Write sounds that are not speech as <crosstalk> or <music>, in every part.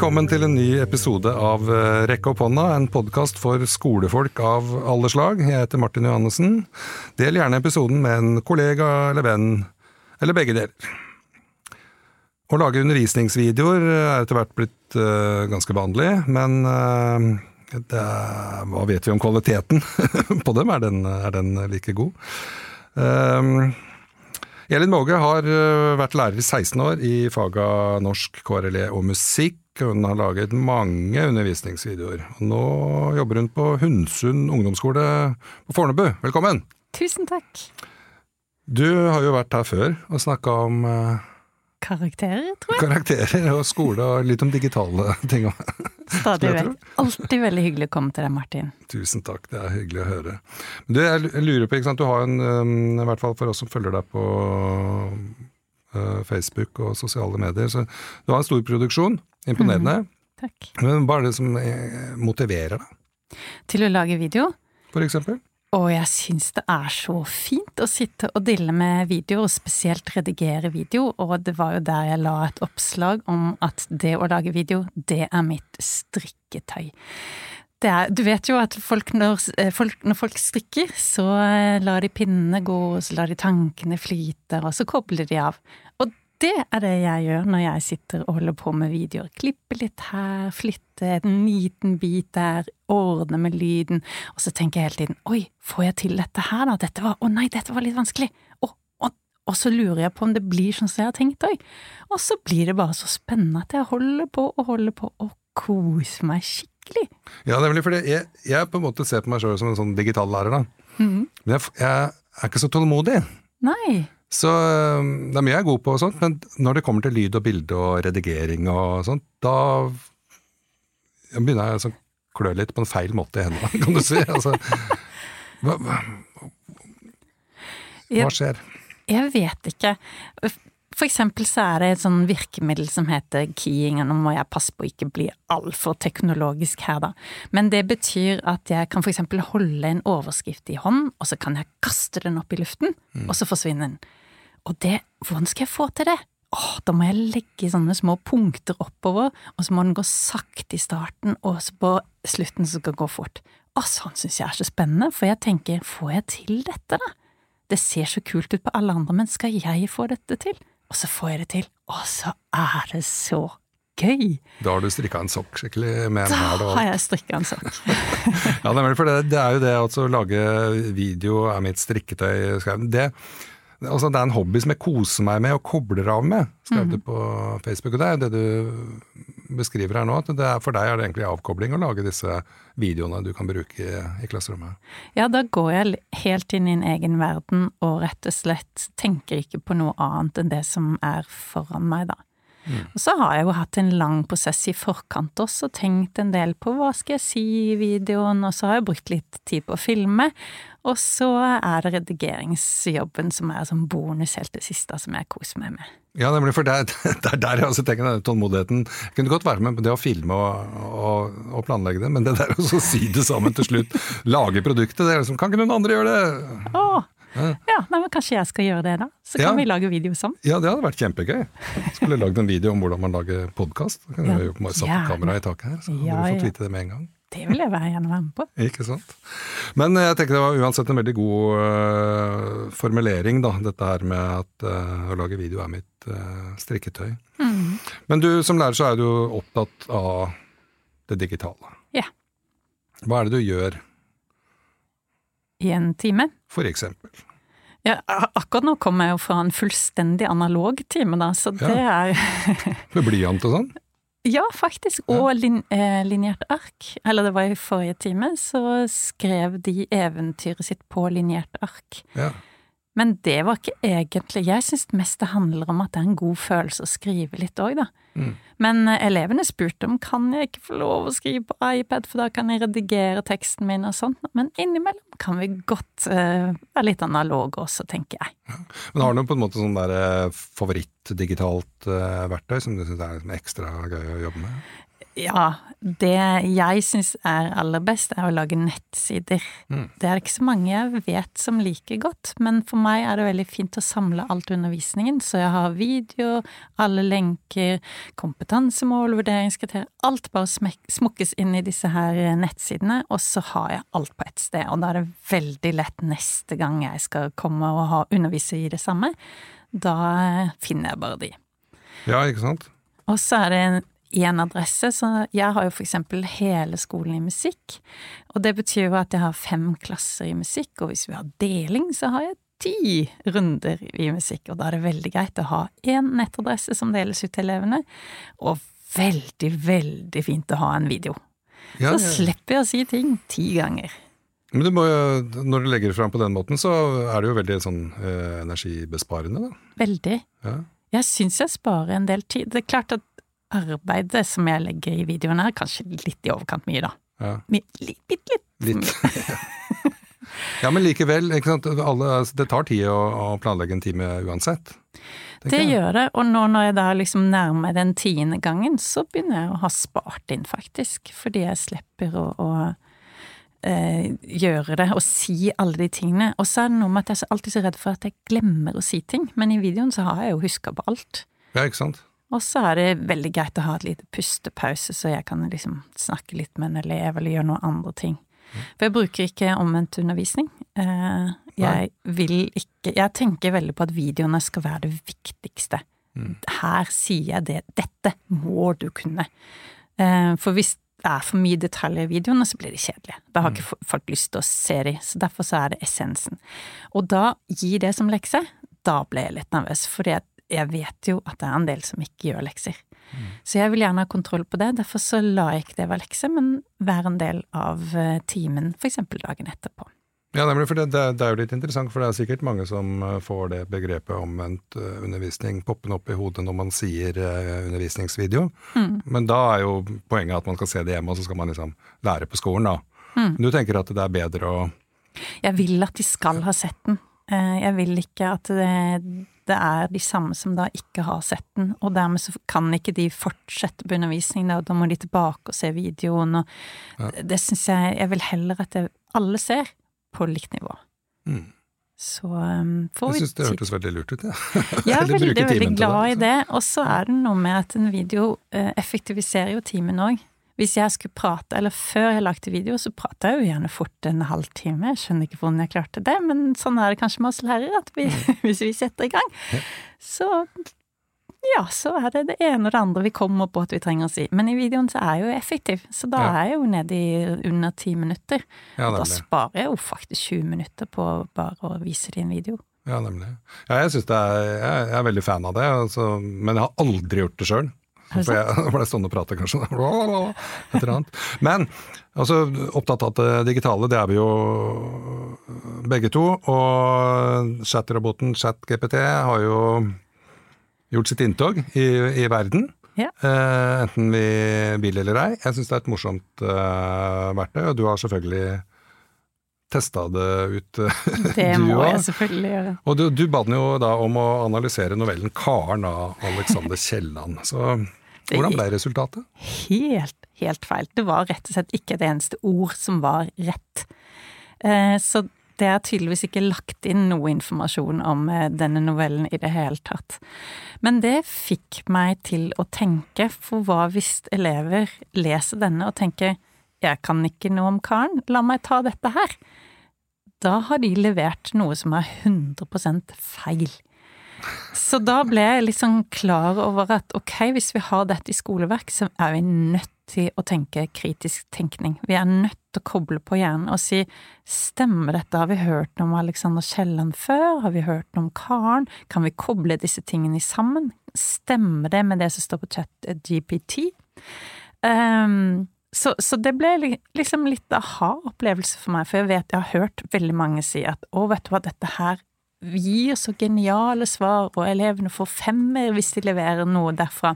Velkommen til en ny episode av eh, Rekke opp hånda, en podkast for skolefolk av alle slag. Jeg heter Martin Johannessen. Del gjerne episoden med en kollega eller venn, eller begge deler. Å lage undervisningsvideoer er etter hvert blitt uh, ganske vanlig, men uh, det, hva vet vi om kvaliteten <laughs> på dem? Er den, er den like god? Um, Elin Måge har vært lærer i 16 år i faga norsk, KRLE og musikk. Hun har laget mange undervisningsvideoer. Og nå jobber hun på Hundsund ungdomsskole på Fornebu. Velkommen! Tusen takk. Du har jo vært her før og snakka om Karakterer, tror jeg. Karakterer og skole og litt om digitale <laughs> ting. Stadig vekk. Alltid veldig hyggelig å komme til deg, Martin. Tusen takk, det er hyggelig å høre. Du, jeg lurer på, ikke sant, du har en, um, i hvert fall for oss som følger deg på Facebook og sosiale medier, så du har en stor produksjon. Imponerende. Mm, takk. Men hva er det som eh, motiverer deg? Til å lage video? For eksempel? Og jeg syns det er så fint å sitte og dille med video, og spesielt redigere video, og det var jo der jeg la et oppslag om at det å lage video, det er mitt strikketøy. Er, du vet jo at folk når, folk når, folk strikker, så lar de pinnene gå, så lar de tankene flyte, og så kobler de av. Og det er det jeg gjør når jeg sitter og holder på med videoer. Klippe litt her, flytte en liten bit der, ordne med lyden, og så tenker jeg hele tiden oi, får jeg til dette her da, dette var, å nei, dette var litt vanskelig, og, og, og så lurer jeg på om det blir sånn som jeg har tenkt òg, og så blir det bare så spennende at jeg holder på og holder på og koser meg skikkelig. Ja, nemlig, for jeg, jeg på en måte ser på meg sjøl som en sånn digital lærer, da. Mm. Men jeg, jeg er ikke så tålmodig. Nei. Så det er mye jeg er god på, og sånt, men når det kommer til lyd og bilde og redigering og sånt, da begynner jeg å klø litt på en feil måte i hendene, kan du si. <laughs> Altså, hva, hva, hva skjer? Jeg vet ikke. For eksempel så er det et sånn virkemiddel som heter keying, og nå må jeg passe på å ikke bli altfor teknologisk her, da. Men det betyr at jeg kan for eksempel holde en overskrift i hånd, og så kan jeg kaste den opp i luften, mm. og så forsvinner den. Og det, hvordan skal jeg få til det? Åh, da må jeg legge sånne små punkter oppover, og så må den gå sakte i starten, og så på slutten så skal den gå fort. Og sånn syns jeg er så spennende, for jeg tenker, får jeg til dette, da? Det ser så kult ut på alle andre, men skal jeg få dette til? Og så får jeg det til, og så er det så gøy! Da har du strikka en sokk skikkelig med en hæl Da har jeg strikka en sokk. <laughs> ja, for det, det, er jo det altså, å lage video er mitt strikketøy. Det, Altså, det er en hobby som jeg koser meg med og kobler av med, skrev mm. du på Facebook. Og det er jo det du beskriver her nå, at er, for deg er det egentlig avkobling å lage disse videoene du kan bruke i, i, klasserommet. Ja, da går jeg helt inn i en egen verden og rett og slett tenker ikke på noe annet enn det som er foran meg, da. Mm. Og så har jeg jo hatt en lang prosess i forkant også, og tenkt en del på hva skal jeg si i videoen, og så har jeg brukt litt tid på å filme. Og så er det redigeringsjobben som er som bonus helt til siste, som jeg koser meg med. Ja, nemlig, for <laughs> det er der jeg også tenker denne tålmodigheten. Jeg kunne godt være med på det å filme og, og, og planlegge det, men det der å si det sammen til slutt, <laughs> lage produktet, det er liksom Kan ikke noen andre gjøre det? Åh, ja, nei, men Kanskje jeg skal gjøre det, da? Så kan ja. vi lage video sammen. Ja, det hadde vært kjempegøy. Skulle lagd en video om hvordan man lager podkast. Kan ja, jo satt kamera i taket her, så hadde ja, du fått vite det med en gang. Det vil jeg være gjerne være med på. <laughs> Ikke sant. Men jeg tenker det var uansett en veldig god uh, formulering, da. Dette her med at uh, å lage video er mitt uh, strikketøy. Mm. Men du som lærer så er du opptatt av det digitale. Ja. Hva er det du gjør? I en time? For eksempel. Ja, akkurat nå kommer jeg jo fra en fullstendig analog time, da, så det ja. er <laughs> Med blyant og sånn? Ja, faktisk. Og lin, eh, linjert ark. Eller det var i forrige time, så skrev de eventyret sitt på linjert ark. Ja. Men det var ikke egentlig Jeg syns mest det handler om at det er en god følelse å skrive litt òg, da. Mm. Men eh, elevene spurte om kan jeg ikke få lov å skrive på iPad, for da kan jeg redigere teksten min og sånt. Men innimellom kan vi godt uh, være litt analoge også, tenker jeg. Ja. Men har du på en måte sånn der favoritt-digitalt uh, verktøy som du syns er liksom ekstra gøy å jobbe med? Ja, det jeg syns er aller best, er å lage nettsider. Mm. Det er det ikke så mange jeg vet som liker godt, men for meg er det veldig fint å samle alt undervisningen, så jeg har video, alle lenker, kompetansemål, vurderingskriterier, alt bare smukkes inn i disse her nettsidene, og så har jeg alt på ett sted, og da er det veldig lett neste gang jeg skal komme og ha, undervise i det samme, da finner jeg bare de. Ja, ikke sant? Og så er det en én adresse, så jeg har jo for eksempel hele skolen i musikk. Og det betyr jo at jeg har fem klasser i musikk, og hvis vi har deling, så har jeg ti runder i musikk. Og da er det veldig greit å ha én nettadresse som deles ut til elevene, og veldig, veldig fint å ha en video. Ja, Så slipper jeg å si ting ti ganger. Men du må jo, når du legger det fram på den måten, så er det jo veldig sånn eh, energibesparende, da. Veldig. Ja. Jeg syns jeg sparer en del tid. Det er klart at arbeidet som jeg legger i videoen her, kanskje litt i overkant mye, da. Ja. Bitte litt. Litt. <laughs> ja, men likevel? Alle, altså, det tar tid å, å planlegge en time uansett. Det jeg. gjør det, og nå når jeg da liksom nærmer meg den tiende gangen, så begynner jeg å ha spart inn, faktisk. Fordi jeg slipper å, å eh, gjøre det og si alle de tingene. Og så er det noe med at jeg er alltid så redd for at jeg glemmer å si ting, men i videoen så har jeg jo huska på alt. Ja, ikke sant? Og så er det veldig greit å ha et lite pustepause, så jeg kan liksom snakke litt med en elev eller gjøre noen andre ting. For jeg bruker ikke omvendt undervisning. Eh, Jeg vil ikke Jeg tenker veldig på at videoene skal være det viktigste. Her sier jeg det. Dette må du kunne. Eh, For hvis det er for mye detaljer i videoene, så blir de kjedelige. Da har ikke folk lyst til å se de, så derfor så er det essensen. Og da, gi det som lekse, da ble jeg litt nervøs, fordi at jeg vet jo at det er en del som ikke gjør lekser. Så jeg vil gjerne ha kontroll på det, derfor så la jeg ikke det være lekse, men være en del av eh, timen, eksempel dagen etterpå. Ja, nemlig, for det, det, er- jo litt interessant, for det er sikkert mange som eh, får det begrepet omvendt eh, undervisning poppende opp i hodet når man sier undervisningsvideo. undervisningsvideo. Men da er jo poenget at man skal se det hjemme, og så skal man liksom lære på skolen, da. Men Du tenker at det er bedre å Jeg vil at de skal ha sett den. Jeg vil ikke at det, det er de samme som da ikke har sett den, og dermed så kan ikke de fortsette på undervisning, da, da må de tilbake og se videoen, og det, det syns jeg Jeg vil heller at det, alle ser på likt nivå. Mm. Så um, får Jeg vi syns det hørtes veldig lurt ut, jeg. <laughs> Jeg er veldig, veldig glad det, i det. Og så er det noe med at en video uh, effektiviserer jo timen òg. Hvis jeg skulle prate, eller før jeg lagde video, så prata jeg jo gjerne fort en halvtime. Jeg skjønner ikke hvordan jeg klarte det, men sånn er det kanskje med oss lærere, at vi, <laughs> hvis vi setter i gang, så ja, så er det det ene og det andre vi kommer på at vi trenger å si. Men i videoen så er jeg jo effektiv, så da Ja. er jeg jo nede i under ti minutter. Ja, da sparer jeg jo faktisk 20 minutter på bare å vise det i en video. Ja, nemlig. Ja, jeg, er, jeg er veldig fan av det, altså, men jeg har aldri gjort det sjøl. For jeg ble stående og prate, kanskje. <laughs> Et eller annet. Men altså, opptatt av det digitale, det er vi jo begge to. Og chatroboten ChatGPT har jo gjort sitt inntog i, i verden. Ja. Eh, enten vi vil eller ei. Jeg syns det er et morsomt uh, verktøy, og du har selvfølgelig testa det ut. eh, <laughs> Det må også. jeg selvfølgelig gjøre. Og du, du ba den jo da om å analysere novellen 'Karen' av Alexander Kielland. Så hvordan ble resultatet? helt, helt feil. Det var rett og slett ikke et eneste ord som var rett. Eh, Så det er tydeligvis ikke lagt inn noe informasjon om eh, denne novellen i det hele tatt. Men det fikk meg til å tenke, for hva hvis elever leser denne og tenker jeg kan ikke noe om karen, la meg ta dette her. Da har de levert noe som er 100% feil. Så da ble jeg litt sånn klar over at ok, hvis vi har dette i skoleverk, så er vi nødt til å tenke kritisk tenkning. Vi er nødt til å koble på hjernen og si stemmer dette, har vi hørt om Alexander Kielland før, har vi hørt om Karen, kan vi koble disse tingene sammen? Stemmer det med det som står på chat eh, GPT? Um, så, så det ble liksom litt aha-opplevelse for meg, for jeg vet jeg har hørt veldig mange si at å, vet du hva, dette her gir så geniale svar, og elevene får femmer hvis de leverer noe derfra.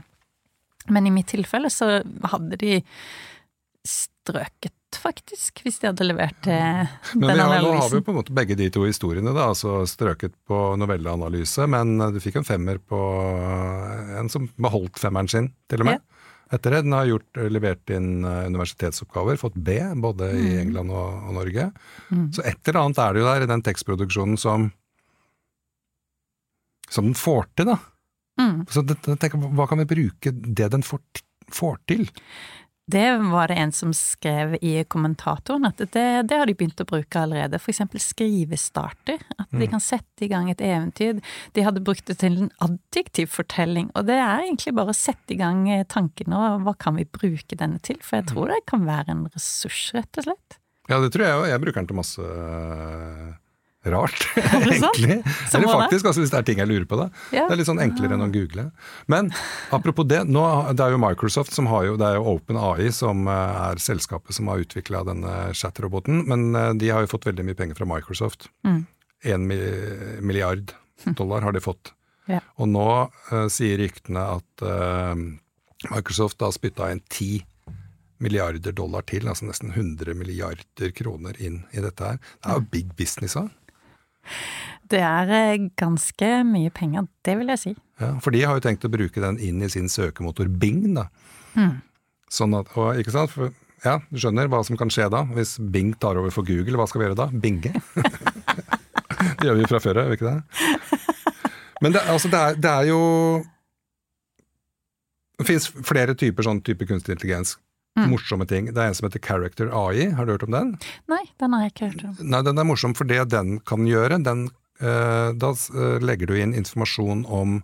Men i mitt tilfelle så hadde de strøket, faktisk, hvis de hadde levert eh, Men den har, nå har vi jo på en måte begge de to historiene, da, altså strøket på novelleanalyse, men du fikk en femmer på en som beholdt femmeren sin, til og med. etter det. Den har gjort, levert inn eh, universitetsoppgaver, fått B, både i Mm. England og, og Norge. Så et eller annet er det jo der i den tekstproduksjonen som som den får til, da. Mm. Så det, tenker, hva kan vi bruke det den får, får til? Det var det en som skrev i kommentatoren, at det, det har de begynt å bruke allerede. For eksempel skrivestarter. At de kan sette i gang et eventyr. De hadde brukt det til en adjektiv fortelling, og det er egentlig bare å sette i gang eh, tankene og hva kan vi bruke denne til? For jeg tror det kan være en ressurs, rett og slett. Ja, det tror jeg òg. Jeg bruker den til masse rart, <laughs> egentlig. Eller faktisk, altså hvis det er ting jeg lurer på. da. Ja. Det er litt sånn enklere enn å google. Men apropos det, nå, det er jo Microsoft som har jo, det er jo OpenAI som øh, er selskapet som har utvikla denne chat-roboten, men øh, de har jo fått veldig mye penger fra Microsoft. Mm. En milliard dollar har de fått. <laughs> Ja. Og nå uh, sier ryktene at uh, Microsoft har spytta inn ti milliarder dollar til, altså nesten 100 milliarder kroner inn i dette her. Det er jo big business òg. Det er eh, ganske mye penger, det vil jeg si. Ja, for de har jo tenkt å bruke den inn i sin søkemotor Bing, da. Mm. Sånn at, og, ikke sant? For, ja, du skjønner hva som kan skje da, hvis Bing tar over for Google. Hva skal vi gjøre da? Binge? <laughs> det gjør vi jo fra før av, gjør vi ikke det? Men det, altså, det, er, det er jo Det fins flere typer sånn type kunstig intelligens. Mm. Morsomme ting. Det er en som heter Character AI, har du hørt om den? Nei, den har jeg ikke hørt om. Nei, den er morsom for det den kan gjøre. Den, uh, da eh, legger du inn informasjon om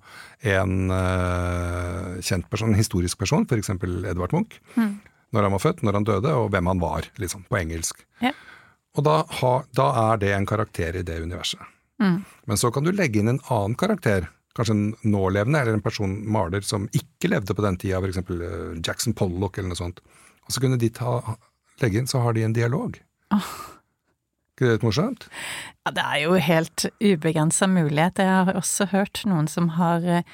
en uh, kjent person, en historisk person, f.eks. Edvard Munch. Mm. Når han var født, når han døde, og hvem han var, liksom, på engelsk. Ja. Og da, ha, da er det en karakter i det universet. Mm. Men så kan du legge inn en annen karakter, kanskje en nålevende, eller en person maler som ikke levde på den tida, f.eks. Jackson Pollock eller noe sånt. Og så kunne de ta, legge inn, så har de en dialog. Ikke det litt morsomt? Ja, det er jo helt ubegrensa mulighet. Jeg har også hørt noen som har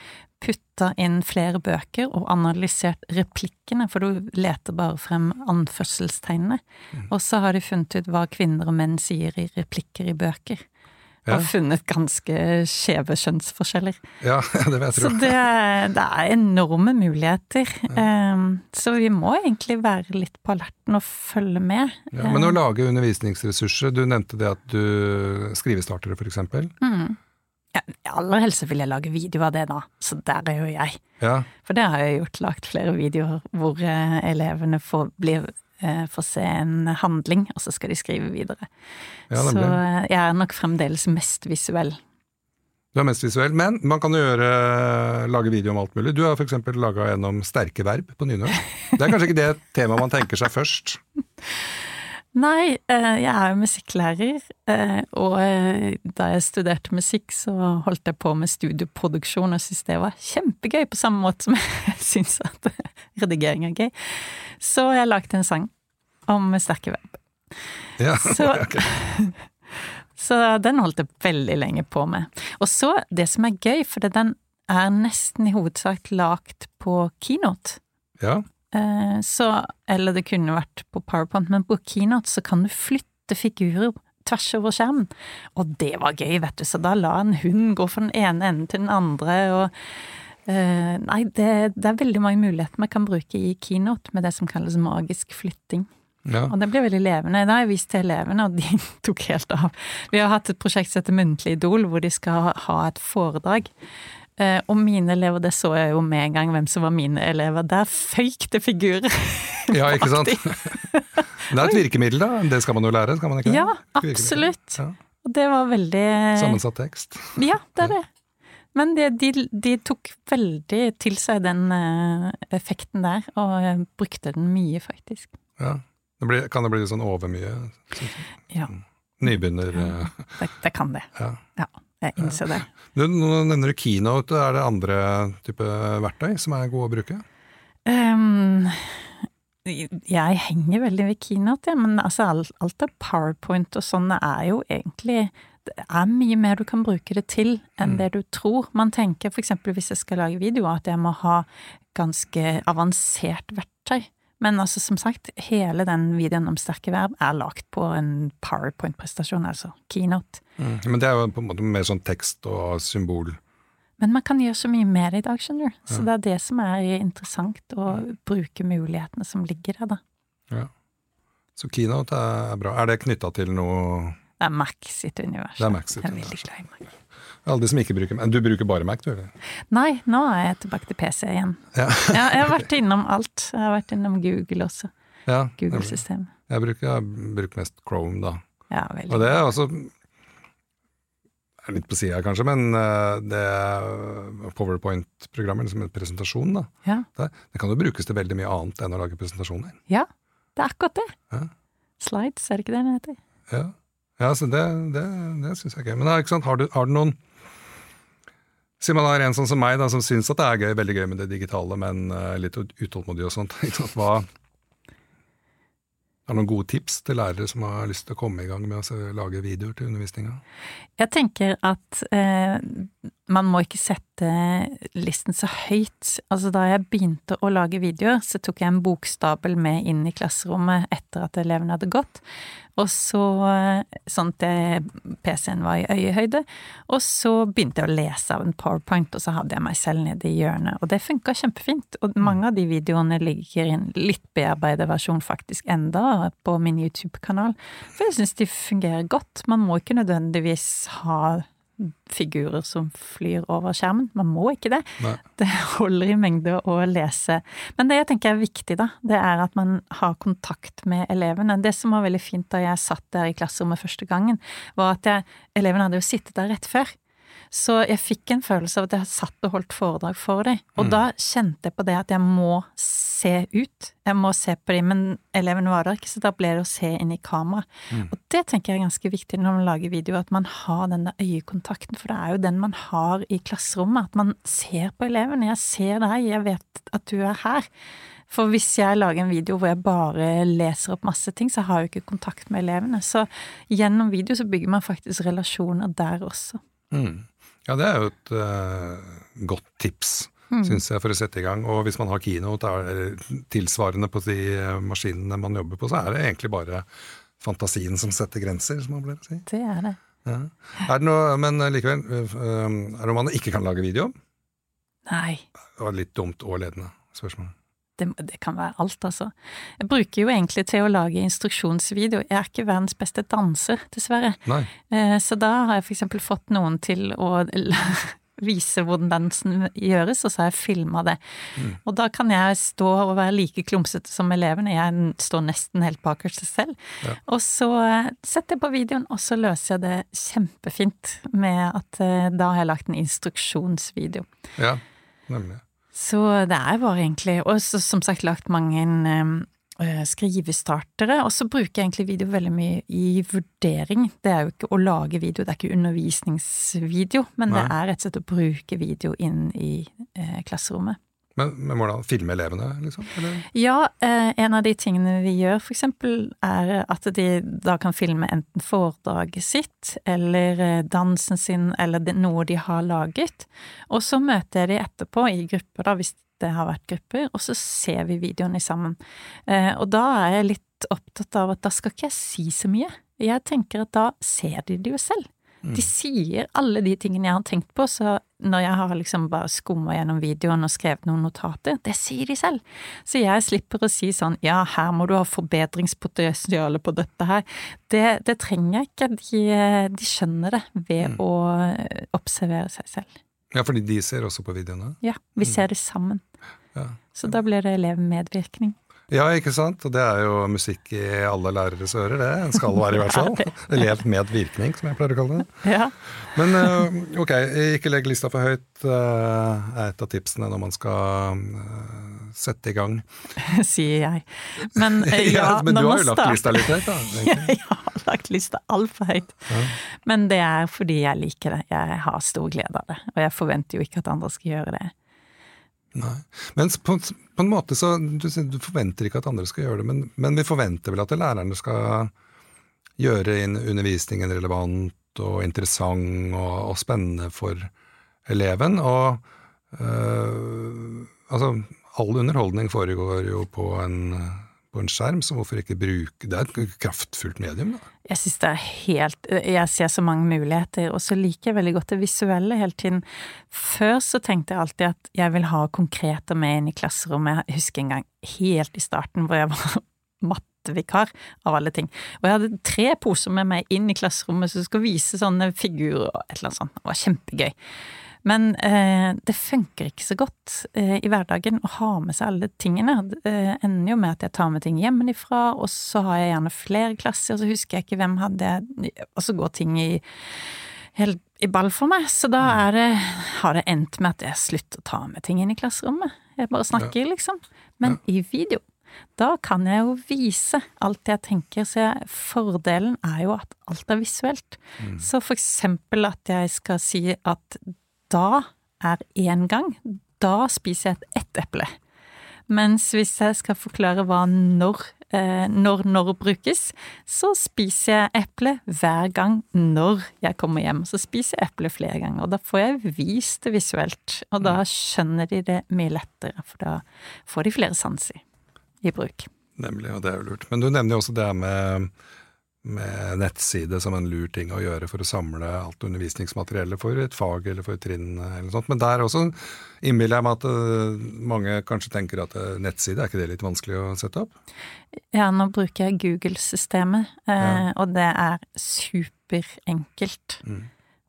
putta inn flere bøker og analysert replikkene, for du leter bare frem anførselstegnene. Og så har de funnet ut hva kvinner og menn sier i replikker i bøker. Og funnet ganske skjeve kjønnsforskjeller. Ja, <laughs> det vet jeg Så det, det er enorme muligheter. Ja. så vi må egentlig være litt på alerten og følge med. Ja, men å lage undervisningsressurser, du nevnte det at du Skrivestartere, for eksempel. Mm. Ja, aller helst vil jeg lage video av det, da. Så der er jo jeg. Ja, For det har jeg gjort, lagt flere videoer hvor eh, elevene får, blir, eh, får se en handling, og så skal de skrive videre. ja så eh, jeg er nok fremdeles mest visuell. Du er mest visuell, men man kan jo gjøre, lage video om alt mulig. Du har f.eks. laga en om sterke verb på nynorsk. Det er kanskje ikke det temaet man tenker seg først. <laughs> Nei, eh, jeg er jo musikklærer, eh, og eh, da jeg studerte musikk, så holdt jeg på med studioproduksjon og syntes det var kjempegøy, på samme måte som <laughs> jeg syns at redigering er gøy. Så jeg lagde en sang om sterke web. Ja, <laughs> Så- <laughs> ok. Så den holdt jeg veldig lenge på med. Og så, det som er gøy, for den er nesten i hovedsak lagt på keynote. ja. Eh, Så, eller det kunne vært på PowerPoint, men på keynote så kan du flytte figurer tvers over skjermen. Og det var gøy, vet du, så da la en hund gå fra den ene enden til den andre, og Uh, Nei, det, det er veldig mange muligheter vi kan bruke i keynote med det som kalles magisk flytting. ja. Og det blir veldig levende. Det har jeg vist til elevene, og de <laughs> tok helt av. Vi har hatt et prosjekt som heter Muntlig idol, hvor de skal ha et foredrag. Eh, Og mine elever, det så jeg jo med en gang hvem som var mine elever. Der føyk det figurer! ja, ikke <laughs> sant? <laughs> Det er et virkemiddel, da. Det skal man jo lære, skal man ikke? Ja, absolutt. Ja. Og det var veldig Sammensatt tekst. Ja, det er det. Men de, de, de tok veldig til seg den eh, effekten der, og eh, brukte den mye, faktisk. Ja. Det blir, kan det bli sånn overmye? Ja, Nybegynner... Ja. det, det kan det. Ja. Ja, jeg innser det. Du, nå nevner du keynote. Er det andre type verktøy som er gode å bruke? Um, jeg henger veldig ved keynote, ja, men altså alt, alt av powerpoint og sånne er jo egentlig Det er mye mer du kan bruke det til enn Mm. det du tror. Man tenker eksempel hvis jeg skal lage video at jeg må ha ganske avansert verktøy. Men altså, som sagt, hele den videoen om sterke verb er lagt på en powerpoint-prestasjon, altså keynote. Men det er jo på en måte mer sånn tekst og symbol. Men man kan gjøre så mye med det i dag, skjønner du. Så det er det som er interessant, å bruke mulighetene som ligger der, da. Ja. Så keynote er bra. Er det knytta til noe Det er Mac sitt univers. Det er Mac sitt Jeg er veldig glad i Mac. Alle de som ikke bruker Mac. du bruker bare Mac, du? eller? Nei, nå er jeg tilbake til PC igjen. Ja. Ja, jeg har vært innom alt. Jeg har vært innom Google også. ja Google-systemet. Jeg bruker, jeg bruker mest Chrome, da. Ja, veldig. Og det er også Litt på sida, kanskje, men eh, det er PowerPoint-programmer, liksom en presentasjon, da. Ja. Det, det kan jo brukes til veldig mye annet enn å lage presentasjoner. ja, det er akkurat det. Ja. Slides, er det ikke det den heter? Ja, ja så det, det, det syns jeg er gøy. Men sant, har, du, har du noen Si man har en sånn som meg, da, som syns at det er gøy, veldig gøy med det digitale, men uh, litt ut- utålmodig og sånt. <laughs> Hva er det noen gode tips til lærere som har lyst til å komme i gang med å lage videoer til undervisninga? Jeg tenker at eh, man må ikke sette listen så høyt. Altså da jeg begynte å lage videoer, så tok jeg en bokstabel med inn i klasserommet etter at elevene hadde gått. Og så, sånn at PC-en var i øyehøyde. Og så begynte jeg å lese av en powerpoint, og så hadde jeg meg selv nede i hjørnet. Og det funka kjempefint. Og mange av de videoene ligger i en litt bearbeidet versjon faktisk enda på min YouTube-kanal. For jeg syns de fungerer godt. Man må ikke nødvendigvis ha figurer som flyr over skjermen. Man må ikke det. Nei. <laughs> Det holder i mengde å lese. Men det jeg tenker er viktig, da, det er at man har kontakt med elevene. Det som var veldig fint da jeg satt der i klasserommet første gangen, var at jeg, elevene hadde jo sittet der rett før. Så jeg fikk en følelse av at jeg satt og holdt foredrag for dem. Og da kjente jeg på det at jeg må se ut. Jeg må se på dem, men elevene var der ikke, så da ble det å se inn i kamera. Og det tenker jeg er ganske viktig når man lager video, at man har den der øyekontakten, for det er jo den man har i klasserommet. At man ser på elevene. Jeg ser deg, jeg vet at du er her. For hvis jeg lager en video hvor jeg bare leser opp masse ting, så har jeg jo ikke kontakt med elevene. Så gjennom video så bygger man faktisk relasjoner der også. Mm. Ja, det er jo et uh, godt tips, Mm. syns jeg, for å sette i gang. Og hvis man har keynote eller tilsvarende på de eh, maskinene man jobber på, så er det egentlig bare fantasien som setter grenser, som man pleier å si. Det er det. Ja. Er det noe, men eh, likevel, er det noe man ikke kan lage video om? Nei. Det var litt dumt og ledende spørsmål. Det, det kan være alt, altså. Jeg bruker jo egentlig til å lage instruksjonsvideo. Jeg er ikke verdens beste danser, dessverre. Nei. Eh, Så da har jeg for eksempel fått noen til å <laughs> vise hvordan dansen gjøres, og så har jeg filma det. Og da kan jeg stå og være like klumsete som elevene. Jeg står nesten helt bakerst selv. Ja. Og så eh, setter jeg på videoen, og så løser jeg det kjempefint med at eh, da har jeg lagt en instruksjonsvideo. Ja, nemlig. Så det er bare egentlig Og så som sagt lagt mange eh, skrivestartere. Og så bruker jeg egentlig video veldig mye i vurdering. Det er jo ikke å lage video, det er ikke undervisningsvideo, men det er rett og slett å bruke video inn i eh, klasserommet. Men, men hvordan filme elevene, liksom? Eller? Ja, eh, en av de tingene vi gjør eksempel er at de da kan filme enten foredraget sitt eller eh, dansen sin eller noe de har laget. Og så møter jeg de etterpå i grupper, da, hvis det har vært grupper, og så ser vi videoene sammen. Eh, og da er jeg litt opptatt av at da skal ikke jeg si så mye. Jeg tenker at da ser de det jo selv. De sier alle de tingene jeg har tenkt på, så når jeg har liksom bare skumma gjennom videoen og skrevet noen notater, det sier de selv. Så jeg slipper å si sånn ja, her må du ha forbedringspotensialet på dette her. Det, det trenger jeg ikke, de, de skjønner det ved å observere seg selv. Ja, fordi de ser også på videoene? Ja, vi ser det sammen. Ja. Så da blir det elevmedvirkning. Ja, ikke sant? Og det er jo musikk i alle læreres ører, det. En skal være, i hvert fall. <laughs> Elev med virkning, som jeg pleier å kalle det. <laughs> Ja. Men eh, ok, ikke legg lista for høyt, eh, er et av tipsene når man skal eh, sette i gang. <laughs> sier jeg. Men ja, ja, men du har jo lagt lista litt høyt, da. egentlig. jeg har lagt lista altfor høyt. Men det er fordi jeg liker det. Jeg har stor glede av det. Og jeg forventer jo ikke at andre skal gjøre det. Nei. Men på, på en måte så du, du forventer ikke at andre skal gjøre det, men, men vi forventer vel at lærerne skal gjøre undervisningen relevant og interessant og, og spennende for eleven. Og øh, altså, all underholdning foregår jo på en på en skjerm, så hvorfor ikke bruke Det er et kraftfullt medium, da. Jeg syns det er helt Jeg ser så mange muligheter, og så liker jeg veldig godt det visuelle hele tiden. Før så tenkte jeg alltid at jeg vil ha konkreter med inn i klasserommet. Jeg husker en gang helt i starten hvor jeg var <laughs> mattevikar, av alle ting. Og jeg hadde tre poser med meg inn i klasserommet som skulle vise sånne figurer og et eller annet sånt. Det var kjempegøy. Men eh, det funker ikke så godt eh, i hverdagen å ha med seg alle tingene. Det eh, ender jo med at jeg tar med ting hjemmefra, og så har jeg gjerne flere klasser, og så husker jeg ikke hvem hadde Og så går ting i, helt i ball for meg. Så da er det, har det endt med at jeg slutter å ta med ting inn i klasserommet. Jeg bare snakker, ja. liksom. Men ja. i video da kan jeg jo vise alt jeg tenker, så jeg, fordelen er jo at alt er visuelt. Mm. Så for eksempel at jeg skal si at da er én gang. Da spiser jeg et ett eple. Mens hvis jeg skal forklare hva når, eh, når når brukes, så spiser jeg eple hver gang når jeg kommer hjem. Så spiser jeg eple flere ganger, og da får jeg vist det visuelt. Og da mm. skjønner de det mye lettere, for da får de flere sanser i bruk. Nemlig, og det er jo lurt. Men du nevner jo også det med med nettside som en lur ting å gjøre for å samle alt undervisningsmateriellet for et fag eller for et trinn. eller sånt. Men der også innbiller jeg meg at uh, mange kanskje tenker at uh, nettside, er ikke det litt vanskelig å sette opp? Ja, nå bruker jeg Google-systemet, uh, ja. og det er superenkelt. Mm.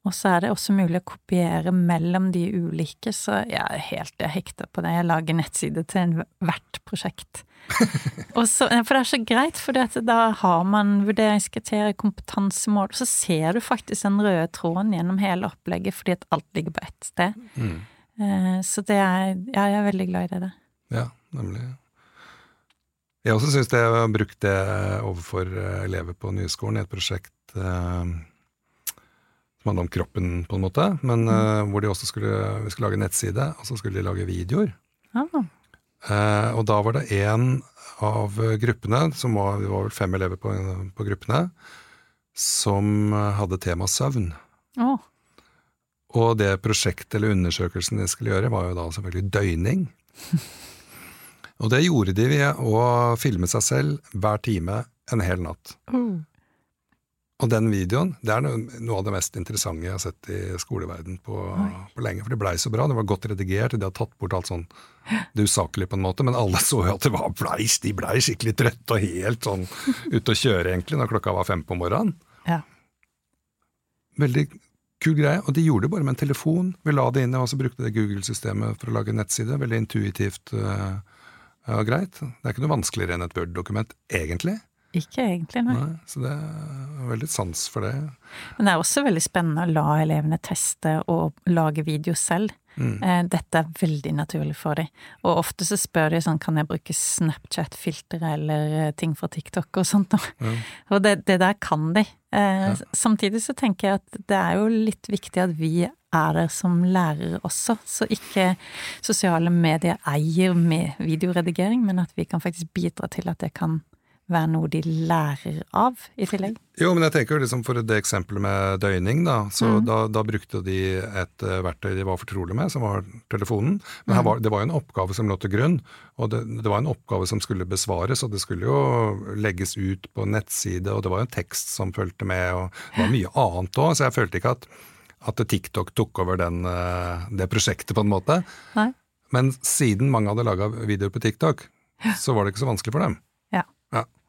Og så er det også mulig å kopiere mellom de ulike, så jeg er helt hekta på det. Jeg lager nettside til hvert prosjekt. <laughs> så, for det er så greit, for da har man vurderingskriterier, kompetansemål, så ser du faktisk den røde tråden gjennom hele opplegget fordi at alt ligger på ett sted. Mm. Eh, så det er Ja, jeg er veldig glad i det. Ja, nemlig. Jeg også syns jeg har brukt det overfor eh, elever på Nyskolen i et prosjekt eh, som handla om kroppen, på en måte, men mm. uh, hvor de også skulle, vi skulle lage nettside, og så skulle de lage videoer. Ah. Uh, og da var det én av gruppene, som var, det var vel fem elever på, på gruppene, som hadde tema søvn. Oh. Og det prosjektet eller undersøkelsen de skulle gjøre, var jo da selvfølgelig døgning. <laughs> og det gjorde de ved å filme seg selv hver time en hel natt. Oh. Og den videoen det er noe av det mest interessante jeg har sett i skoleverden på, på lenge. For det blei så bra, det var godt redigert, de har tatt bort alt sånn det usaklige på en måte, men alle så jo at det var bleis, de blei skikkelig trøtte og helt sånn ute å kjøre egentlig når klokka var fem på morgenen. Ja. Veldig kul greie, og de gjorde det bare med en telefon. Vi la det inn, og så brukte det Google-systemet for å lage en nettside. Veldig intuitivt uh, og greit. Det er ikke noe vanskeligere enn et Word-dokument, egentlig. Ikke egentlig, nei. nei. Så det er veldig sans for det. Men det er også veldig spennende å la elevene teste og lage video selv. Mm. Eh, dette er veldig naturlig for dem. Og ofte så spør de sånn kan jeg bruke Snapchat-filter eller eh, ting fra TikTok og sånt. Mm. <laughs> Og det, det, der kan de. Eh, ja. Samtidig så tenker jeg at det er jo litt viktig at vi er der som lærere også, så ikke sosiale medier eier med videoredigering, men at vi kan faktisk bidra til at det kan være noe de lærer av, i tillegg? Jo, men jeg tenker liksom for det eksempelet med døgning, da. Så mm. da, da, brukte de et uh, verktøy de var fortrolig med, som var telefonen. Men mm. var, det var jo en oppgave som lå til grunn, og det, det, var en oppgave som skulle besvares. Og det skulle jo legges ut på nettside, og det var jo en tekst som fulgte med, og det var mye annet òg. Så jeg følte ikke at, at TikTok tok over den, uh, det prosjektet, på en måte. Nei. Men siden mange hadde laga videoer på TikTok, så var det ikke så vanskelig for dem.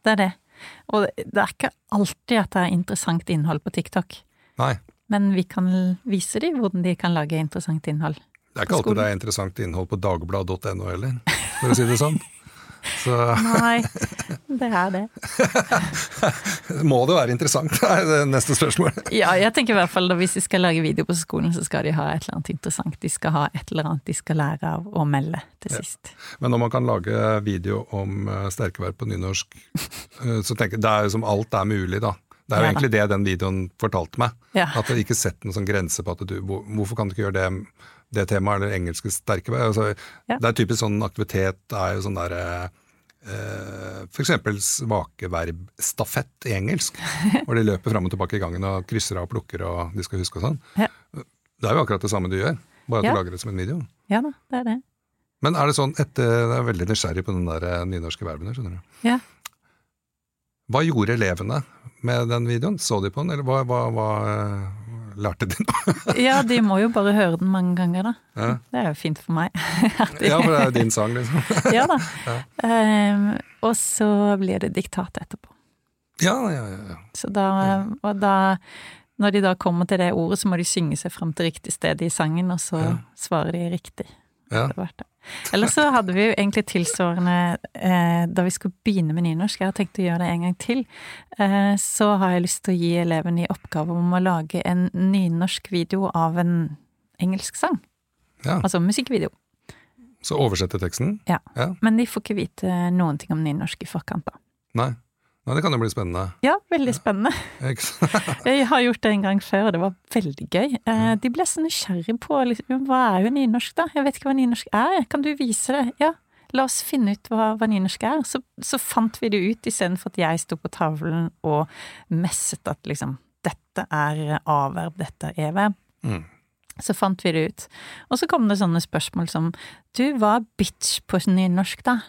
Det er det. Og det er ikke alltid at det er interessant innhold på TikTok. Nei. Men vi kan vise dem hvordan de kan lage interessant innhold. Det er ikke alltid det er interessant innhold på dagbladet.no heller, for å si det sånn. <laughs> Så. Nei, det er det. <laughs> Må det være interessant, er det neste spørsmål. ja, jeg tenker i hvert fall at hvis de skal lage video på skolen, så skal de ha et eller annet interessant. De skal ha et eller annet de skal lære av å melde til sist. Ja. Men når man kan lage video om sterkevær på nynorsk, eh, så tenker jeg det er jo som alt er mulig, da. Det er jo ja, egentlig det den videoen fortalte meg. Ja. At det ikke setter noen sånn grense på at du Hvorfor kan du ikke gjøre det det temaet, eller engelske sterke altså, ja. Det er typisk sånn aktivitet er jo sånn derre eh, for eksempel svake verb stafett i engelsk, <laughs> hvor de løper fram og tilbake i gangen og krysser av og plukker og de skal huske og sånn. Ja. Det er jo akkurat det samme du gjør, bare at ja. du lager det som en video. Ja da, det er det. Men er det sånn etter Jeg er veldig nysgjerrig på den der eh, nynorske verben, skjønner du. Ja. Hva gjorde elevene med den videoen? Så de på den, eller hva, hva, hva eh, lærte de nå? <laughs> Ja, de må jo bare høre den mange ganger, da. Ja. Det er jo fint for meg. <laughs> Ja, for det er jo din sang, liksom. <laughs> ja da. Ja. Um, og så blir det diktat etterpå. Ja, ja, ja. Så da, og da Når de da kommer til det ordet, så må de synge seg fram til riktig sted i sangen, og så svarer de riktig. ja. Det Ellers så hadde vi jo egentlig tilsvarende eh, da vi skulle begynne med nynorsk, jeg har tenkt å gjøre det en gang til, eh, så har jeg lyst til å gi elevene i oppgave om å lage en nynorsk video av en engelsk sang. ja. Altså musikkvideo. Så oversette teksten? Ja. Ja. Men de får ikke vite noen ting om nynorsk i forkant, da. Nei. Nei, det kan jo bli spennende. Ja, veldig spennende. <laughs> Jeg har gjort det en gang før, og det var veldig gøy. Eh, de ble så nysgjerrig på liksom, hva er jo nynorsk, da? Jeg vet ikke hva nynorsk er, kan du vise det? Ja, la oss finne ut hva, hva nynorsk er. Så, så fant vi det ut istedenfor at jeg sto på tavlen og messet at liksom dette er A-verb, dette er e-verb. Mm. Så fant vi det ut. Og så kom det sånne spørsmål som du, hva er bitch på nynorsk, da?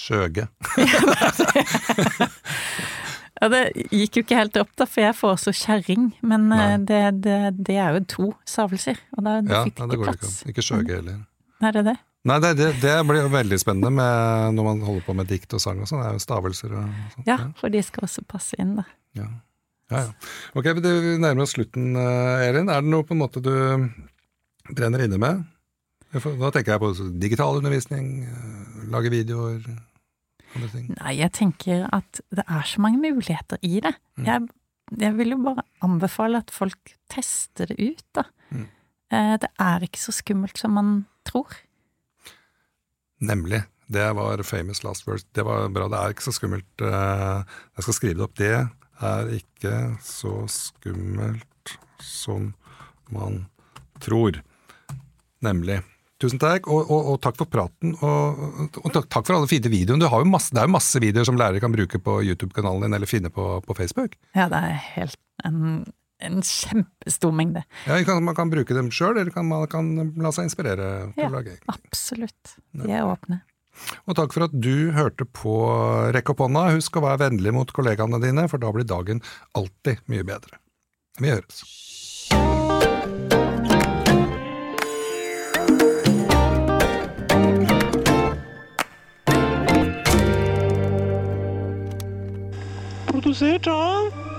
Skjøge. <laughs> Ja, det gikk jo ikke helt opp, da, for jeg får også kjerring, men eh, det, det, det er jo to stavelser, og da, Ja, fikk det ikke plass. ikke. Ikke skjøge heller. Er det det? Nei, det, det, blir jo veldig spennende med, når man holder på med dikt og sang og sånn. Det er jo stavelser og sånt. Ja, for de skal også passe inn, da. Ja, ja. ja. Ok, vi nærmer oss slutten, eh, Elin. Er det noe på en måte du brenner inne med? Da tenker jeg på digital undervisning, eh, lage videoer, andre ting. Nei, jeg tenker at det er så mange muligheter i det. Mm. Jeg, jeg vil jo bare anbefale at folk tester det ut, da. Mm. Eh, Det er ikke så skummelt som man tror. Nemlig. Det var famous last words. Det var bra. Det er ikke så skummelt. eh, Jeg skal skrive det opp. Det er ikke så skummelt som man tror. Nemlig. Tusen takk, og, og, og takk for praten. Og, og takk, takk for alle fine videoene. Du har jo masse, det er jo masse videoer som lærere kan bruke på YouTube-kanalen din, eller finne på, på Facebook. Ja, det er helt en, en kjempestor mengde. Ja, man kan, man kan bruke dem sjøl, eller kan, man kan la seg inspirere Ja. å lage. Absolutt. De er åpne. Og takk for at du hørte på Rekk opp hånda. Husk å være vennlig mot kollegaene dine, for da blir dagen alltid mye bedre. Vi høres. Produsert av